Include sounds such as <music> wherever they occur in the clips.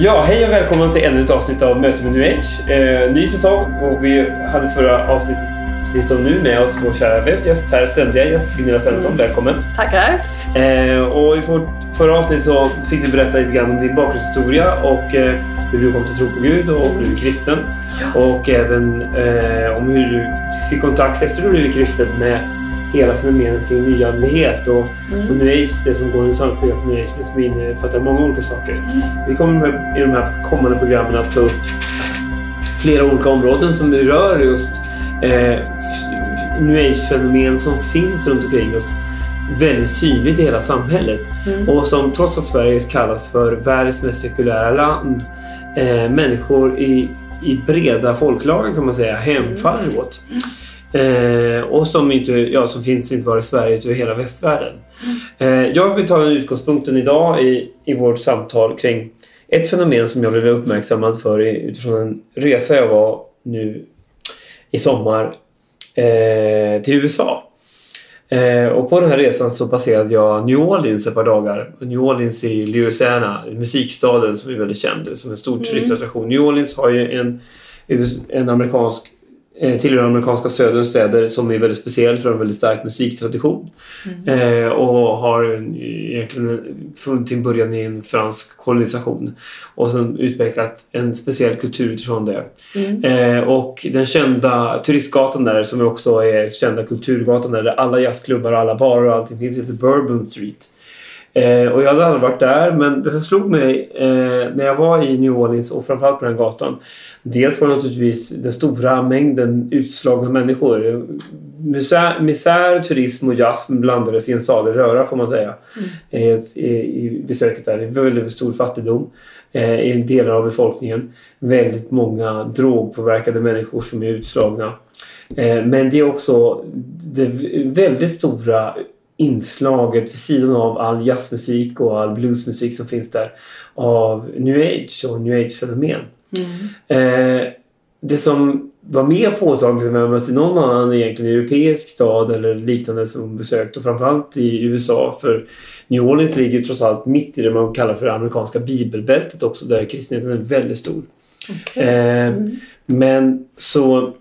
Ja, hej och välkomna till ännu ett avsnitt av Möte med New Age. Eh, ny säsong och vi hade förra avsnittet precis som nu med oss vår kära gäst här, ständiga gäst Gunilla Svensson. Mm. Välkommen! Tackar! Eh, och i vårt förra avsnitt så fick du berätta lite grann om din bakgrundshistoria och eh, hur du kom till tro på Gud och blev kristen. Ja. Och även eh, om hur du fick kontakt efter du blev kristen med hela fenomenet kring nyandlighet och, mm. och New Age, det som går under samhällsbegreppet New Age, som innefattar många olika saker. Mm. Vi kommer i de här kommande programmen att ta upp flera olika områden som rör just eh, New Age-fenomen som finns runt omkring oss väldigt synligt i hela samhället mm. och som trots att Sverige kallas för världens mest sekulära land eh, människor i, i breda folklager kan man säga hemfaller mm. åt. Eh, och som, inte, ja, som finns inte bara i Sverige utan i hela västvärlden. Mm. Eh, jag vill ta utgångspunkten idag i, i vårt samtal kring ett fenomen som jag blev uppmärksammad för utifrån en resa jag var nu i sommar eh, till USA. Eh, och på den här resan så passerade jag New Orleans ett par dagar. New Orleans i Louisiana, musikstaden som är väldigt känd som en stor mm. turistattraktion. New Orleans har ju en, en amerikansk tillhör amerikanska söderns städer som är väldigt speciell för en väldigt stark musiktradition. Mm. Eh, och har egentligen funnit sin början i en fransk kolonisation och sen utvecklat en speciell kultur utifrån det. Mm. Eh, och den kända turistgatan där som också är kända kulturgatan där, där alla jazzklubbar och alla barer och allting finns heter Bourbon Street. Eh, och jag hade aldrig varit där men det som slog mig eh, när jag var i New Orleans och framförallt på den gatan Dels var det naturligtvis den stora mängden utslagna människor. Misär, misär turism och jazz blandades i en salig röra får man säga. Mm. I, i, besöket där. Det väldigt stor fattigdom eh, i delar av befolkningen. Väldigt många drogpåverkade människor som är utslagna. Eh, men det är också det väldigt stora inslaget vid sidan av all jazzmusik och all bluesmusik som finns där av new age och new age-fenomen. Mm. Eh, det som var mer påtagligt som jag mött i någon annan egentligen europeisk stad eller liknande som besökt och framförallt i USA för New Orleans ligger trots allt mitt i det man kallar för det amerikanska bibelbältet också där kristenheten är väldigt stor. Okay. Eh, mm. Men så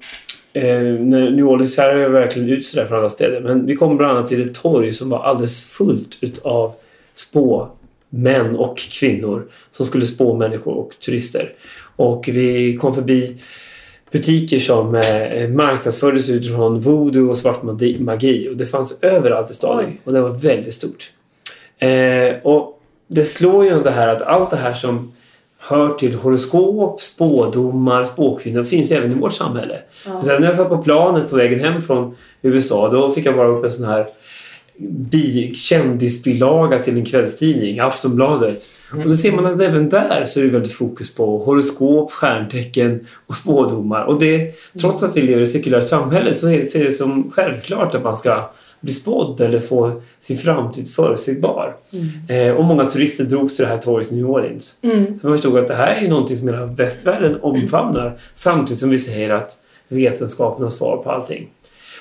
eh, New Orleans här är verkligen ut sådär från alla städer men vi kom bland annat till ett torg som var alldeles fullt utav spå män och kvinnor som skulle spå människor och turister. Och vi kom förbi butiker som eh, marknadsfördes utifrån voodoo och svart magi. Och det fanns överallt i staden. Och det var väldigt stort. Eh, och det slår ju det här att allt det här som hör till horoskop, spådomar, spåkvinnor finns även i vårt samhälle. Ja. Sen när jag satt på planet på vägen hem från USA då fick jag bara upp en sån här bi, kändisbilaga till en kvällstidning, Aftonbladet. Och då ser man att även där så är det väldigt fokus på horoskop, stjärntecken och spådomar. Och det, trots att vi lever i ett sekulärt samhälle så ser det som självklart att man ska bli spådd eller få sin framtid förutsägbar. Mm. Eh, och många turister drogs till det här torget i New Orleans. Mm. Så man förstod att det här är någonting som hela västvärlden omfamnar samtidigt som vi säger att vetenskapen har svar på allting.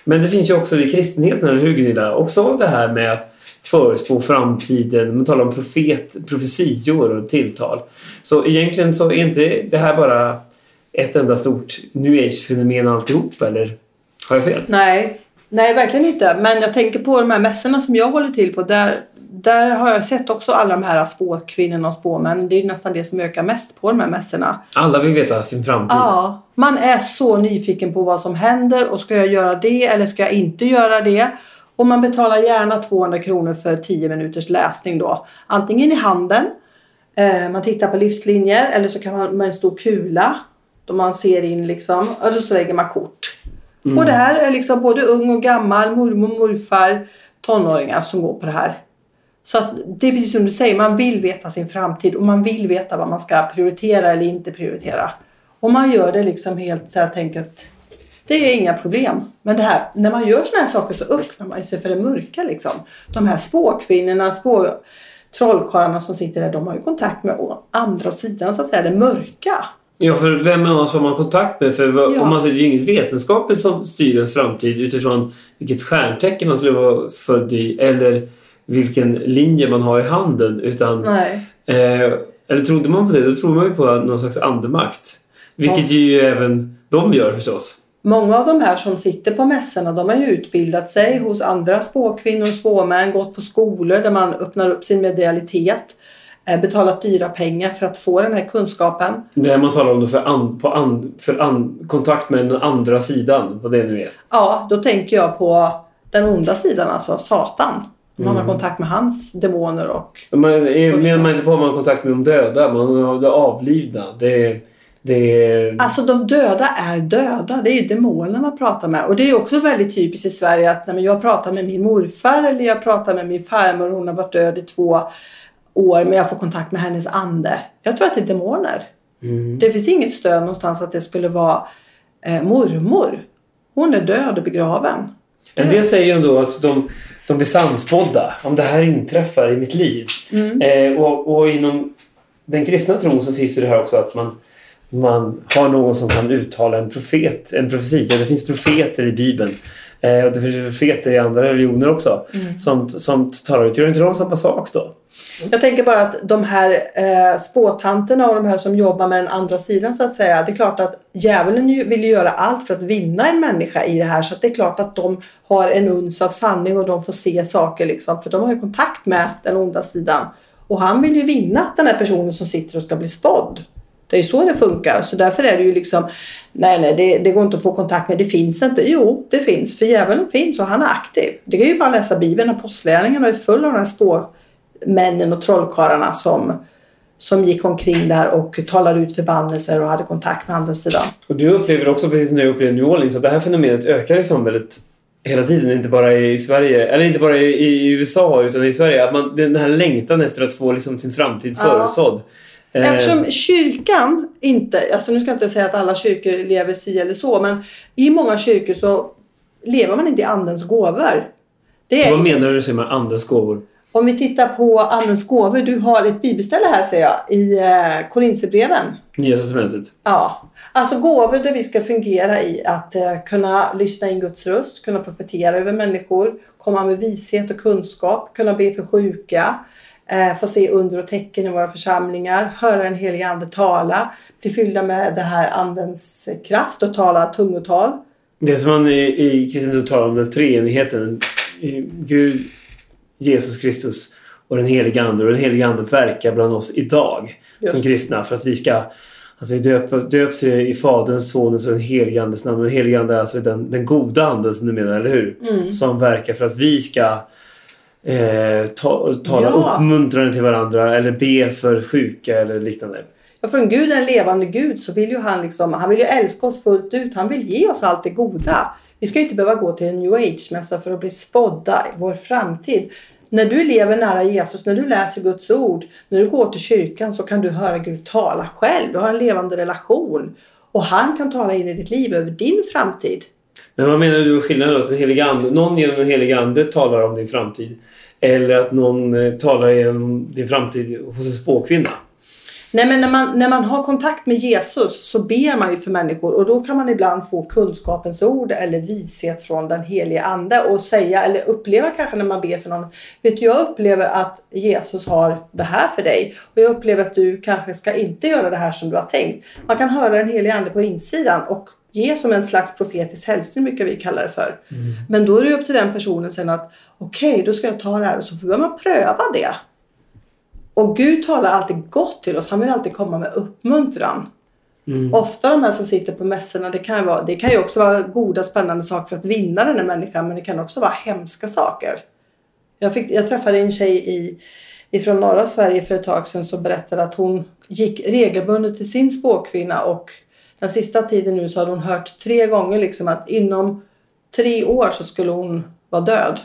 Men det finns ju också i kristenheten, eller hur Gunilla? Också det här med att förespå framtiden. Man talar om profet, profetior och tilltal. Så egentligen så är inte det här bara ett enda stort new age-fenomen alltihop, eller har jag fel? Nej, nej verkligen inte. Men jag tänker på de här mässorna som jag håller till på. Där, där har jag sett också alla de här spåkvinnorna och spåmän. Det är nästan det som ökar mest på de här mässorna. Alla vill veta sin framtid. Ja, man är så nyfiken på vad som händer och ska jag göra det eller ska jag inte göra det? Och man betalar gärna 200 kronor för 10 minuters läsning då. Antingen i handen, eh, man tittar på livslinjer eller så kan man med en stor kula då man ser in liksom och så lägger man kort. Mm. Och det här är liksom både ung och gammal, mormor, morfar, tonåringar som går på det här. Så det är precis som du säger, man vill veta sin framtid och man vill veta vad man ska prioritera eller inte prioritera. Och man gör det liksom helt så här, att det är inga problem. Men det här, när man gör såna här saker så öppnar man sig för det mörka liksom. De här spåkvinnorna, spå, trollkarlarna som sitter där, de har ju kontakt med andra sidan så att säga, det mörka. Ja, för vem annars har man kontakt med? För vad- Ja. om man säger, det är ju inget vetenskapligt som styr ens framtid utifrån vilket stjärntecken man skulle vara född i eller vilken linje man har i handen. Utan, eh, eller trodde man på det, då tror man ju på någon slags andemakt. Vilket ju även de gör förstås. Många av de här som sitter på mässorna de har ju utbildat sig hos andra spåkvinnor och spåmän, gått på skolor där man öppnar upp sin medialitet, betalat dyra pengar för att få den här kunskapen. Det här man talar om då för, an, på an, för an, kontakt med den andra sidan, vad det nu är. Ja, då tänker jag på den onda sidan, alltså Satan. Man har kontakt med hans demoner och... Man, är, menar man inte på att man har kontakt med de döda, man har det avlidna. Det, det, Alltså de döda är döda, det är ju demonerna man pratar med. Och det är också väldigt typiskt i Sverige att när men jag pratar med min morfar eller jag pratar med min farmor, hon har varit död i två år men jag får kontakt med hennes ande. Jag tror att det är demoner. Mm. Det finns inget stöd någonstans att det skulle vara eh, mormor. Hon är död och begraven. En del säger ju ändå att de, de blir sannspådda om det här inträffar i mitt liv. Eh, och, och inom den kristna tron så finns det här också att man, man har någon som kan uttala en profet, en profetia. Det finns profeter i Bibeln. Eh, och det finns profeter i andra religioner också. Som, som talar ut. Gör inte de samma sak då? Jag tänker bara att de här eh, spåtanterna och de här som jobbar med den andra sidan så att säga. Det är klart att djävulen ju, vill ju göra allt för att vinna en människa i det här. Så att det är klart att de har en uns av sanning och de får se saker liksom. För de har ju kontakt med den onda sidan. Och han vill ju vinna den här personen som sitter och ska bli spådd. Det är ju så det funkar. Så därför är det ju liksom, nej nej det, det går inte att få kontakt med, det finns inte. Jo, det finns. För djävulen finns och han är aktiv. Det kan ju bara läsa Bibeln. Apostlagärningarna är full av de här spåmännen och trollkarlarna som, som gick omkring där och talade ut förbannelser och hade kontakt med andra sidan. Och du upplever också, precis som jag upplever New Orleans, att det här fenomenet ökar i samhället hela tiden. Inte bara i Sverige, eller inte bara i, i USA, utan i Sverige. Att man, den här längtan efter att få liksom sin framtid förutsådd. Eftersom kyrkan inte, alltså nu ska jag inte säga att alla kyrkor lever si eller så, men i många kyrkor så lever man inte i andens gåvor. Vad menar du med andens gåvor? Om vi tittar på Andens gåvor. Du har ett bibelställe här ser jag i eh, Korinthierbreven. Nya testamentet? Ja, alltså gåvor där vi ska fungera i att eh, kunna lyssna in Guds röst, kunna profetera över människor, komma med vishet och kunskap, kunna be för sjuka, eh, få se under och tecken i våra församlingar, höra en helig ande tala, bli fyllda med det här andens kraft och tala tungotal. Det som man i, i kristendom talar om, den treenigheten. Gud, Jesus Kristus och den heliga Ande. Och den heliga Ande verkar bland oss idag Just. som kristna för att vi ska Alltså vi döp, döps i Faderns, Sonens och den helige Andes namn. Den helige Ande är alltså den, den goda Anden som du menar, eller hur? Mm. Som verkar för att vi ska eh, ta, tala Ja. uppmuntrande till varandra eller be för sjuka eller liknande. Ja, för en Gud är en levande Gud så vill ju han liksom, han vill ju älska oss fullt ut. Han vill ge oss allt det goda. Vi ska ju inte behöva gå till en new age-mässa för att bli spådda i vår framtid. När du lever nära Jesus, när du läser Guds ord, när du går till kyrkan så kan du höra Gud tala själv. Du har en levande relation. Och han kan tala in i ditt liv över din framtid. Men vad menar du med skillnaden då? Att en helig ande, någon genom den helige Ande talar om din framtid? Eller att någon eh, talar genom din framtid hos en spåkvinna? Nej, men när man, när man har kontakt med Jesus så ber man ju för människor och då kan man ibland få kunskapens ord eller vishet från den helige Ande och säga eller uppleva kanske när man ber för någon. Vet du, jag upplever att Jesus har det här för dig och jag upplever att du kanske ska inte göra det här som du har tänkt. Man kan höra den helige Ande på insidan och ge som en slags profetisk hälsning brukar vi kalla det för. Men då är det upp till den personen sen att okej, då ska jag ta det här och så får man pröva det. Och Gud talar alltid gott till oss. Han vill alltid komma med uppmuntran. Ofta de här som sitter på mässorna, det kan, vara, det kan ju också vara goda spännande saker för att vinna den här människan. Men det kan också vara hemska saker. Jag, fick, jag träffade en tjej i, ifrån norra Sverige för ett tag sedan som berättade att hon gick regelbundet till sin spåkvinna och den sista tiden nu så hade hon hört tre gånger liksom att inom tre år så skulle hon vara död.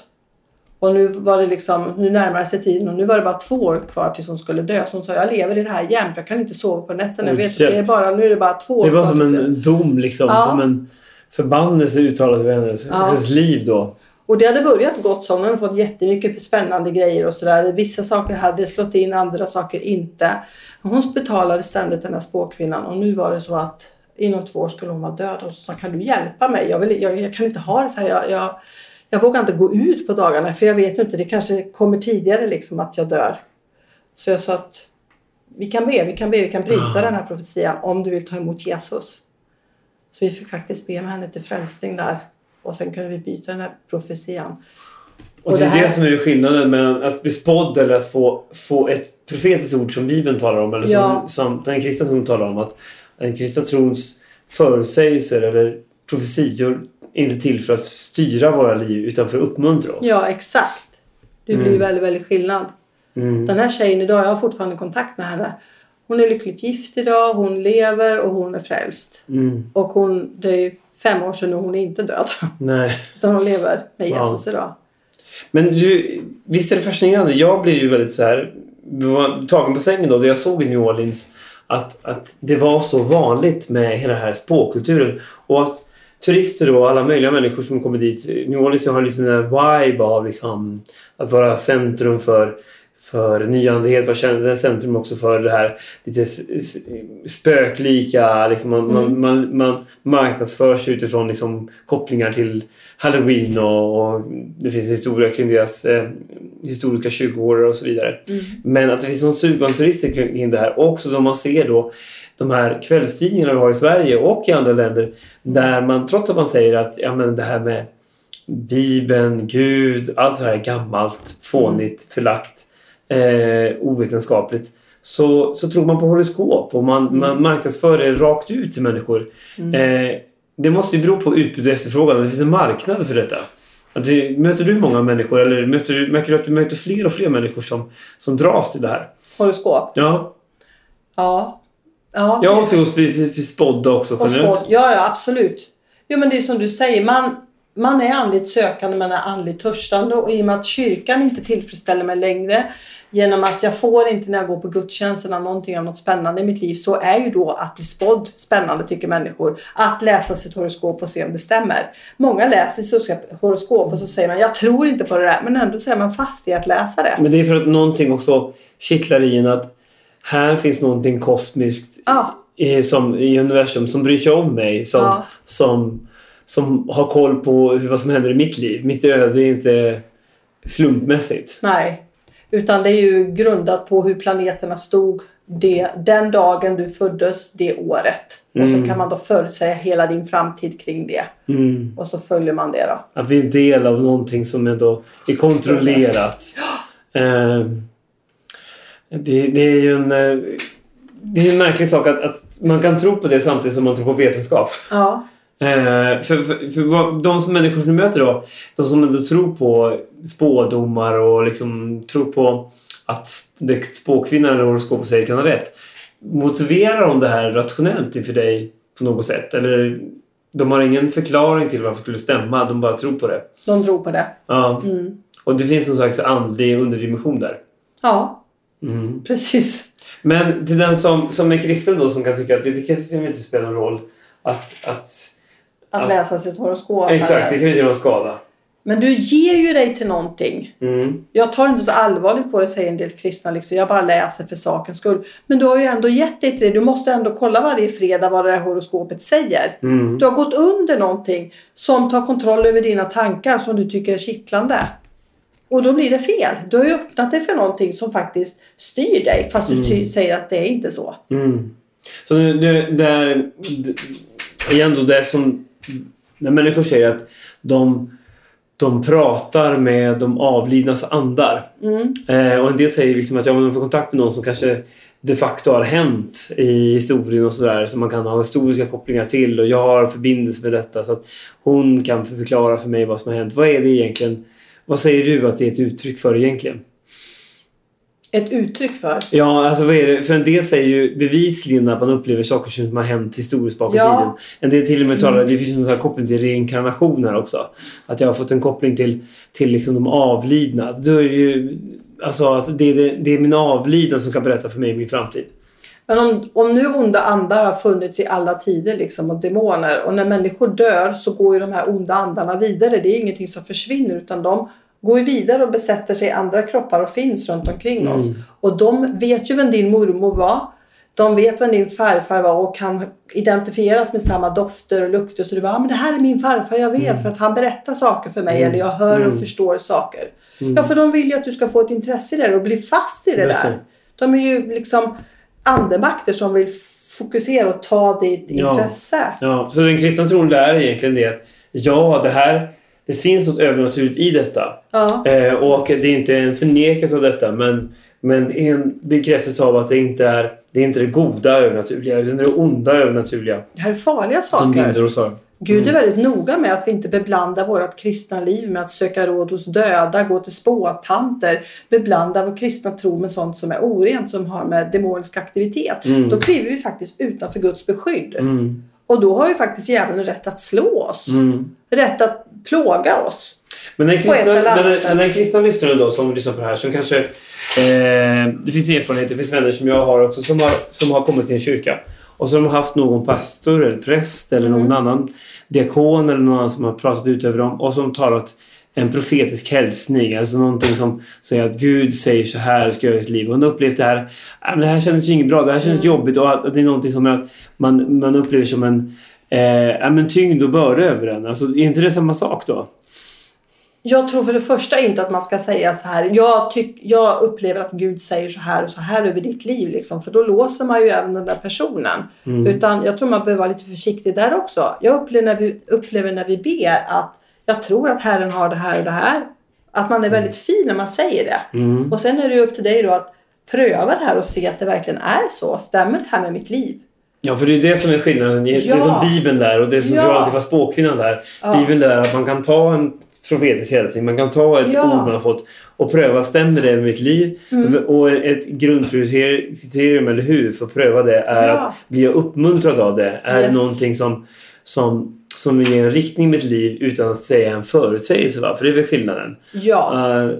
Och nu var det liksom, nu närmar sig tiden och nu var det bara två år kvar tills hon skulle dö. Så hon sa, jag lever i det här jämt. Jag kan inte sova på nätterna. Jag vet, det är bara, nu är det bara två år Det var kvar som en dom liksom. Ja. Som en förbannelse uttalat över hennes, Ja. hennes liv då. Och det hade börjat gott så. Hon hade fått jättemycket spännande grejer och sådär. Vissa saker hade slått in, andra saker inte. Hon betalade ständigt den här spåkvinnan och nu var det så att inom två år skulle hon vara död. Och så sa kan du hjälpa mig? Jag, vill, jag, jag kan inte ha det så här. Jag, jag, jag vågar inte gå ut på dagarna för jag vet inte, det kanske kommer tidigare liksom att jag dör. Så jag sa att vi kan be, vi kan be, vi kan bryta Ja. den här profetian om du vill ta emot Jesus. Så vi fick faktiskt be med henne till frälsning där. Och sen kunde vi byta den här profetian. Och, Och det är det här- det som är skillnaden mellan att bli spådd eller att få, få ett profetiskt ord som Bibeln talar om. Eller som, Ja. som den kristna tron talar om. Att den kristna trons förutsägelser eller profetior inte till för att styra våra liv utan för att uppmuntra oss. Ja, exakt. Det blir ju Mm. väldigt, väldigt skillnad. Mm. Den här tjejen idag, jag har fortfarande kontakt med henne. Hon är lyckligt gift idag, hon lever och hon är frälst. Mm. Och hon, det är fem år sedan och hon är inte död. <laughs> Nej. Utan hon lever med. Jesus idag. Men du, visst är det fascinerande? Jag blev ju väldigt så här tagen på sängen då, det jag såg i New Orleans att, att det var så vanligt med hela den här spåkulturen. Och att turister och alla möjliga människor som kommer dit. New Orleans har en liten vibe av liksom, att vara centrum för för nyandlighet, var kän- centrum också för det här lite spöklika. Liksom man, man, man, man marknadsför sig utifrån liksom kopplingar till Halloween och, och det finns historia kring deras eh, historiska kyrkogårdar och så vidare. Men att det finns någon sug bland turister kring kring det här. Och också då man ser då de här kvällstidningarna vi har i Sverige och i andra länder där man, trots att man säger att ja, men det här med Bibeln, Gud, allt det här är gammalt, fånigt, förlagt, eh, ovetenskapligt. Så, så tror man på horoskop och man, man marknadsför det rakt ut till människor. Eh, det måste ju bero på utbud och efterfrågan. Det finns en marknad för detta. Att du, möter du många människor eller möter du, märker du att du möter fler och fler människor som, som dras till det här? Horoskop. Ja. Ja. Ja. Jag har också spådda också Och generellt. spådd. Ja, ja, absolut. Jo, men det är som du säger. Man, man är andligt sökande, man är andligt törstande och i och med att kyrkan inte tillfredsställer mig längre genom att jag får inte när jag går på gudstjänsterna någonting av något spännande i mitt liv så är ju då att bli spådd spännande tycker människor. Att läsa sitt horoskop och se om det stämmer. Många läser sitt horoskop och så säger man jag tror inte på det där men ändå så är man fast i att läsa det. Men det är för att någonting också kittlar i en att här finns någonting kosmiskt Ja, i, som, i universum som bryr sig om mig. Som, Ja. som, som har koll på vad som händer i mitt liv. Mitt öde är inte slumpmässigt. nej. Utan det är ju grundat på hur planeterna stod det, den dagen du föddes, det året. Och så Mm. kan man då förutsäga hela din framtid kring det. Mm. Och så följer man det då. Att vi är en del av någonting som ändå är kontrollerat. Eh, det, det är ju en, eh, det är en märklig sak att, att man kan tro på det samtidigt som man tror på vetenskap. Ja. Eh, för, för, för vad, de som människor som du möter då, de som ändå tror på spådomar och liksom tror på att det spåkvinnan eller horoskopet säger kan ha rätt. Motiverar de det här rationellt inför dig på något sätt? Eller de har ingen förklaring till varför det skulle stämma, de bara tror på det. De tror på det. Ja. Mm. Och det finns någon slags andlig underdimension där. Ja, Mm. precis. Men till den som, som är kristen då som kan tycka att det kanske inte spelar någon roll att, att Att läsa sitt horoskop. Exakt, det kan inte göra någon skada. Men du ger ju dig till någonting. Mm. Jag tar inte så allvarligt på det, säger en del kristna. Liksom. Jag bara läser för sakens skull. Men du har ju ändå gett dig till det. Du måste ändå kolla varje fredag vad det här horoskopet säger. Mm. Du har gått under någonting som tar kontroll över dina tankar som du tycker är kittlande. Och då blir det fel. Du har ju öppnat dig för någonting som faktiskt styr dig fast du ty- säger att det är inte så. Mm. Så nu, nu där, d- igen då det som när människor säger att de, de pratar med de avlidnas andar. Mm. Eh, och en del säger liksom att ja, men man får kontakt med någon som kanske de facto har hänt i historien och sådär som man kan ha historiska kopplingar till och jag har förbindelse med detta så att hon kan förklara för mig vad som har hänt. Vad är det egentligen? Vad säger du att det är ett uttryck för egentligen? Ett uttryck för. Ja, alltså vad är det? För en del säger ju bevisligen att man upplever saker som har hänt historiskt bakåt i Ja. tiden. En del till och med talar, det finns en koppling till reinkarnationer också. Att jag har fått en koppling till, till liksom de avlidna. Då är det ju, alltså att det, är det, det är min avlidna som kan berätta för mig min framtid. Men om, om nu onda andar har funnits i alla tider liksom, och demoner och när människor dör så går ju de här onda andarna vidare. Det är ingenting som försvinner utan de går ju vidare och besätter sig i andra kroppar och finns runt omkring oss. Och de vet ju vem din mormor var. De vet vem din farfar var och kan identifieras med samma dofter och lukter. Så du bara, ah, men det här är min farfar, jag vet för att han berättar saker för mig eller jag hör och förstår saker. Ja, för de vill ju att du ska få ett intresse i det och bli fast i det Just det. där. De är ju liksom andemakter som vill fokusera och ta ditt Ja. intresse. Ja, så den kristna tron lär egentligen det att ja, det här det finns något övernaturligt i detta. Ja. Eh, och det är inte en förnekelse av detta men, men en bekräftelse av att det inte är det, är inte det goda övernaturliga utan det är det onda övernaturliga. Det här är farliga saker. av. Gud är väldigt noga med att vi inte beblandar vårt kristna liv med att söka råd hos döda, gå till spåtanter, beblanda vår kristna tro med sånt som är orent, som har med demonisk aktivitet. Då kliver vi faktiskt utanför Guds beskydd. Mm. Och då har ju faktiskt djävulen rätt att slå oss. Mm. Rätt att plåga oss. Men den kristna, men den, kristna lyssnaren då som lyssnar på det här som kanske... Eh, det finns erfarenhet, det finns vänner som jag har också som har, som har kommit till en kyrka. Och som har haft någon pastor eller präst eller någon annan diakon eller någon annan som har pratat ut över dem och som talat en profetisk hälsning. Alltså någonting som säger att Gud säger så här ska jag göra i ditt liv. Och hon har upplevt det här. "Ah, men det här kändes ju inget bra. Det här kändes jobbigt. Och att, att det är någonting som att man, man upplever som en eh, men tyngd och börda över en. Alltså, är inte det samma sak då? Jag tror för det första inte att man ska säga så här. Jag, tyck, jag upplever att Gud säger så här och så här över ditt liv. Liksom, för då låser man ju även den där personen. Utan jag tror man behöver vara lite försiktig där också. Jag upplever när, vi, upplever när vi ber att jag tror att Herren har det här och det här. Att man är väldigt fin när man säger det. Och sen är det upp till dig då att pröva det här och se att det verkligen är så. Stämmer det här med mitt liv? Ja, för det är det som är skillnaden. Det är Ja. som Bibeln där och det som Ja. alltid var spåkvinnan där. Ja. Bibeln där att man kan ta en profetisk hälsning, man kan ta ett Ja. ord man har fått och pröva, stämmer det med mitt liv? Mm. Och ett grundkriterium, eller hur, för att pröva det är Ja. att bli uppmuntrad av det. Är det Yes. någonting som, som, som ger en riktning i mitt liv utan att säga en förutsägelse? Va? För det är väl skillnaden. Ja. Uh,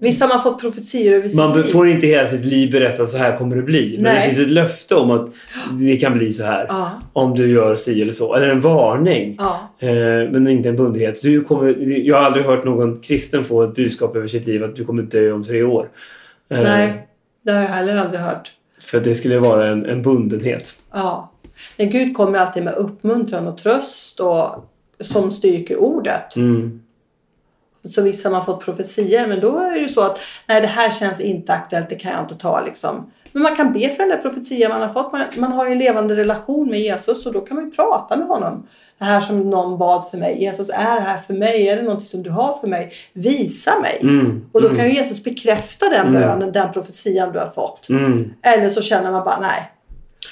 Visst har man fått profetior över sitt man liv? får inte hela sitt liv berättat så här kommer det bli. Men det Nej. finns ett löfte om att det kan bli så här. Ja. Om du gör si eller så. Eller en varning. Ja. Eh, men inte en bundenhet. Du kommer, jag har aldrig hört någon kristen få ett budskap över sitt liv att du kommer dö om tre år. Eh, Nej, det har jag heller aldrig hört. För det skulle vara en, en bundenhet. Ja. Men Gud kommer alltid med uppmuntran och tröst och som styrker ordet. Mm. Så visst har man fått profetier men då är det ju så att nej det här känns inte aktuellt, det kan jag inte ta liksom. Men man kan be för den där profetian man har fått. Man, man har ju en levande relation med Jesus och då kan man ju prata med honom. Det här som någon bad för mig. Jesus är här för mig. Är det någonting som du har för mig? Visa mig. Mm. Och då kan ju Jesus bekräfta den bönen, den profetian du har fått. Mm. Eller så känner man bara nej.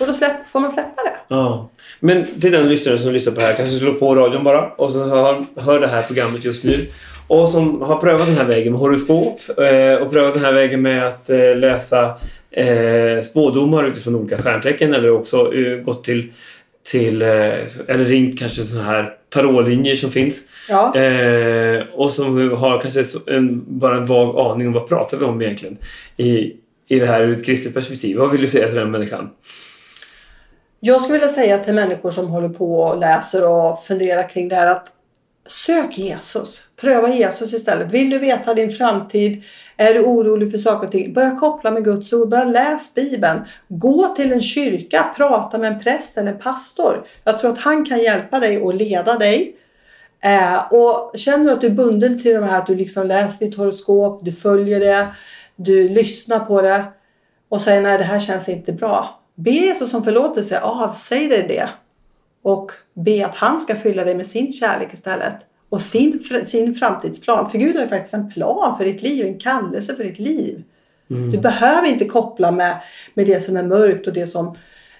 Och då släpp, får man släppa det. Ja. Men till den lyssnaren som lyssnar på det här kanske slår på radion bara och så hör, hör det här programmet just nu. Och som har prövat den här vägen med horoskop eh, och prövat den här vägen med att eh, läsa eh, spådomar utifrån olika stjärntecken eller också gått till, till eller ringt kanske sådana här tarotlinjer som finns. Ja. Och som har kanske en, bara en vag aning om vad pratar vi om egentligen i, i det här ur ett kristet perspektiv. Vad vill du säga till den människan? Jag skulle vilja säga till människor som håller på och läser och funderar kring det här att sök Jesus. Pröva Jesus istället. Vill du veta din framtid? Är du orolig för saker och ting? Börja koppla med Guds ord. Börja läs Bibeln. Gå till en kyrka. Prata med en präst eller en pastor. Jag tror att han kan hjälpa dig och leda dig. Eh, och känner du att du är bunden till de här att du liksom läser ditt horoskop, du följer det, du lyssnar på det och säger nej det här känns inte bra. Be Jesus om förlåtelse, avsäg dig det. Och be att han ska fylla dig med sin kärlek istället. Och sin, sin framtidsplan. För Gud har ju faktiskt en plan för ditt liv, en kallelse för ditt liv. Du behöver inte koppla med, med det som är mörkt och det som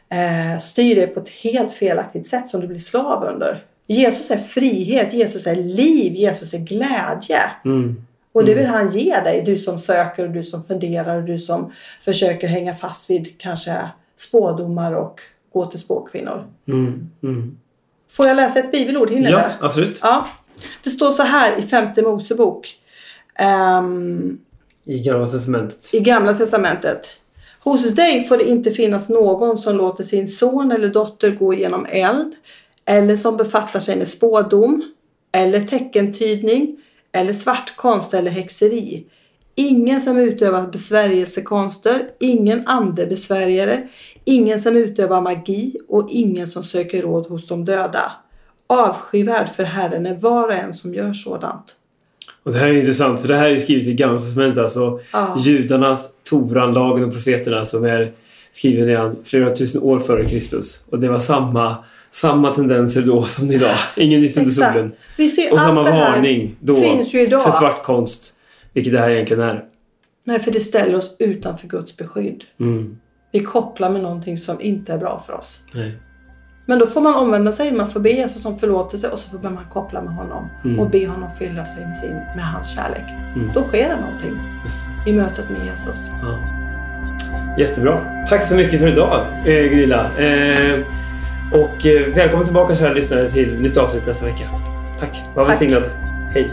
eh, styr dig på ett helt felaktigt sätt som du blir slav under. Jesus är frihet, Jesus är liv, Jesus är glädje. Mm. Och det vill han ge dig, du som söker och du som funderar och du som försöker hänga fast vid kanske spådomar och gå till spåkvinnor. Mm. Mm. Får jag läsa ett bibelord? Hinner Ja, det? absolut. Ja. Det står så här i femte Mosebok. ehm, I Gamla Testamentet. I Gamla Testamentet. Hos dig får det inte finnas någon som låter sin son eller dotter gå genom eld eller som befattar sig med spådom eller teckentydning eller svartkonst eller häxeri. Ingen som utövar besvärjelsekonster, ingen andebesvärjare, ingen som utövar magi och ingen som söker råd hos de döda. Avskyvärd för Herren är var och en som gör sådant. Och det här är intressant för det här är skrivet i Gamla Testamentet. Alltså Ja. judarnas, Toran, lagen och profeterna som är skriven redan flera tusen år före Kristus. Och det var samma, samma tendenser då som idag. Ingen nytt under solen. Och samma varning då finns ju idag. för svart konst. Vilket det här egentligen är. Nej, för det ställer oss utanför Guds beskydd. Mm. Vi kopplar med någonting som inte är bra för oss. Nej. Men då får man omvända sig, man får be Jesus om förlåtelse och så får man koppla med honom Mm. och be honom fylla sig med, sin, med hans kärlek. Mm. Då sker det någonting Just det. i mötet med Jesus. Ja. Jättebra. Tack så mycket för idag eh, Gunilla. Eh, och eh, välkommen tillbaka kära lyssnare till nytt avsnitt nästa vecka. Tack. Var välsignad. Hej.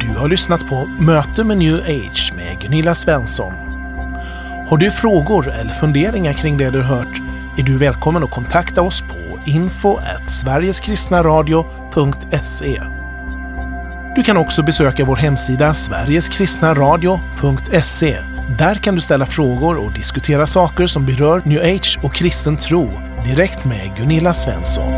Du har lyssnat på Möte med New Age med Gunilla Svensson. Har du frågor eller funderingar kring det du hört är du välkommen att kontakta oss på info sverigeskristnaradio.se. Du kan också besöka vår hemsida sverigeskristnaradio.se. Där kan du ställa frågor och diskutera saker som berör New Age och kristen tro direkt med Gunilla Svensson.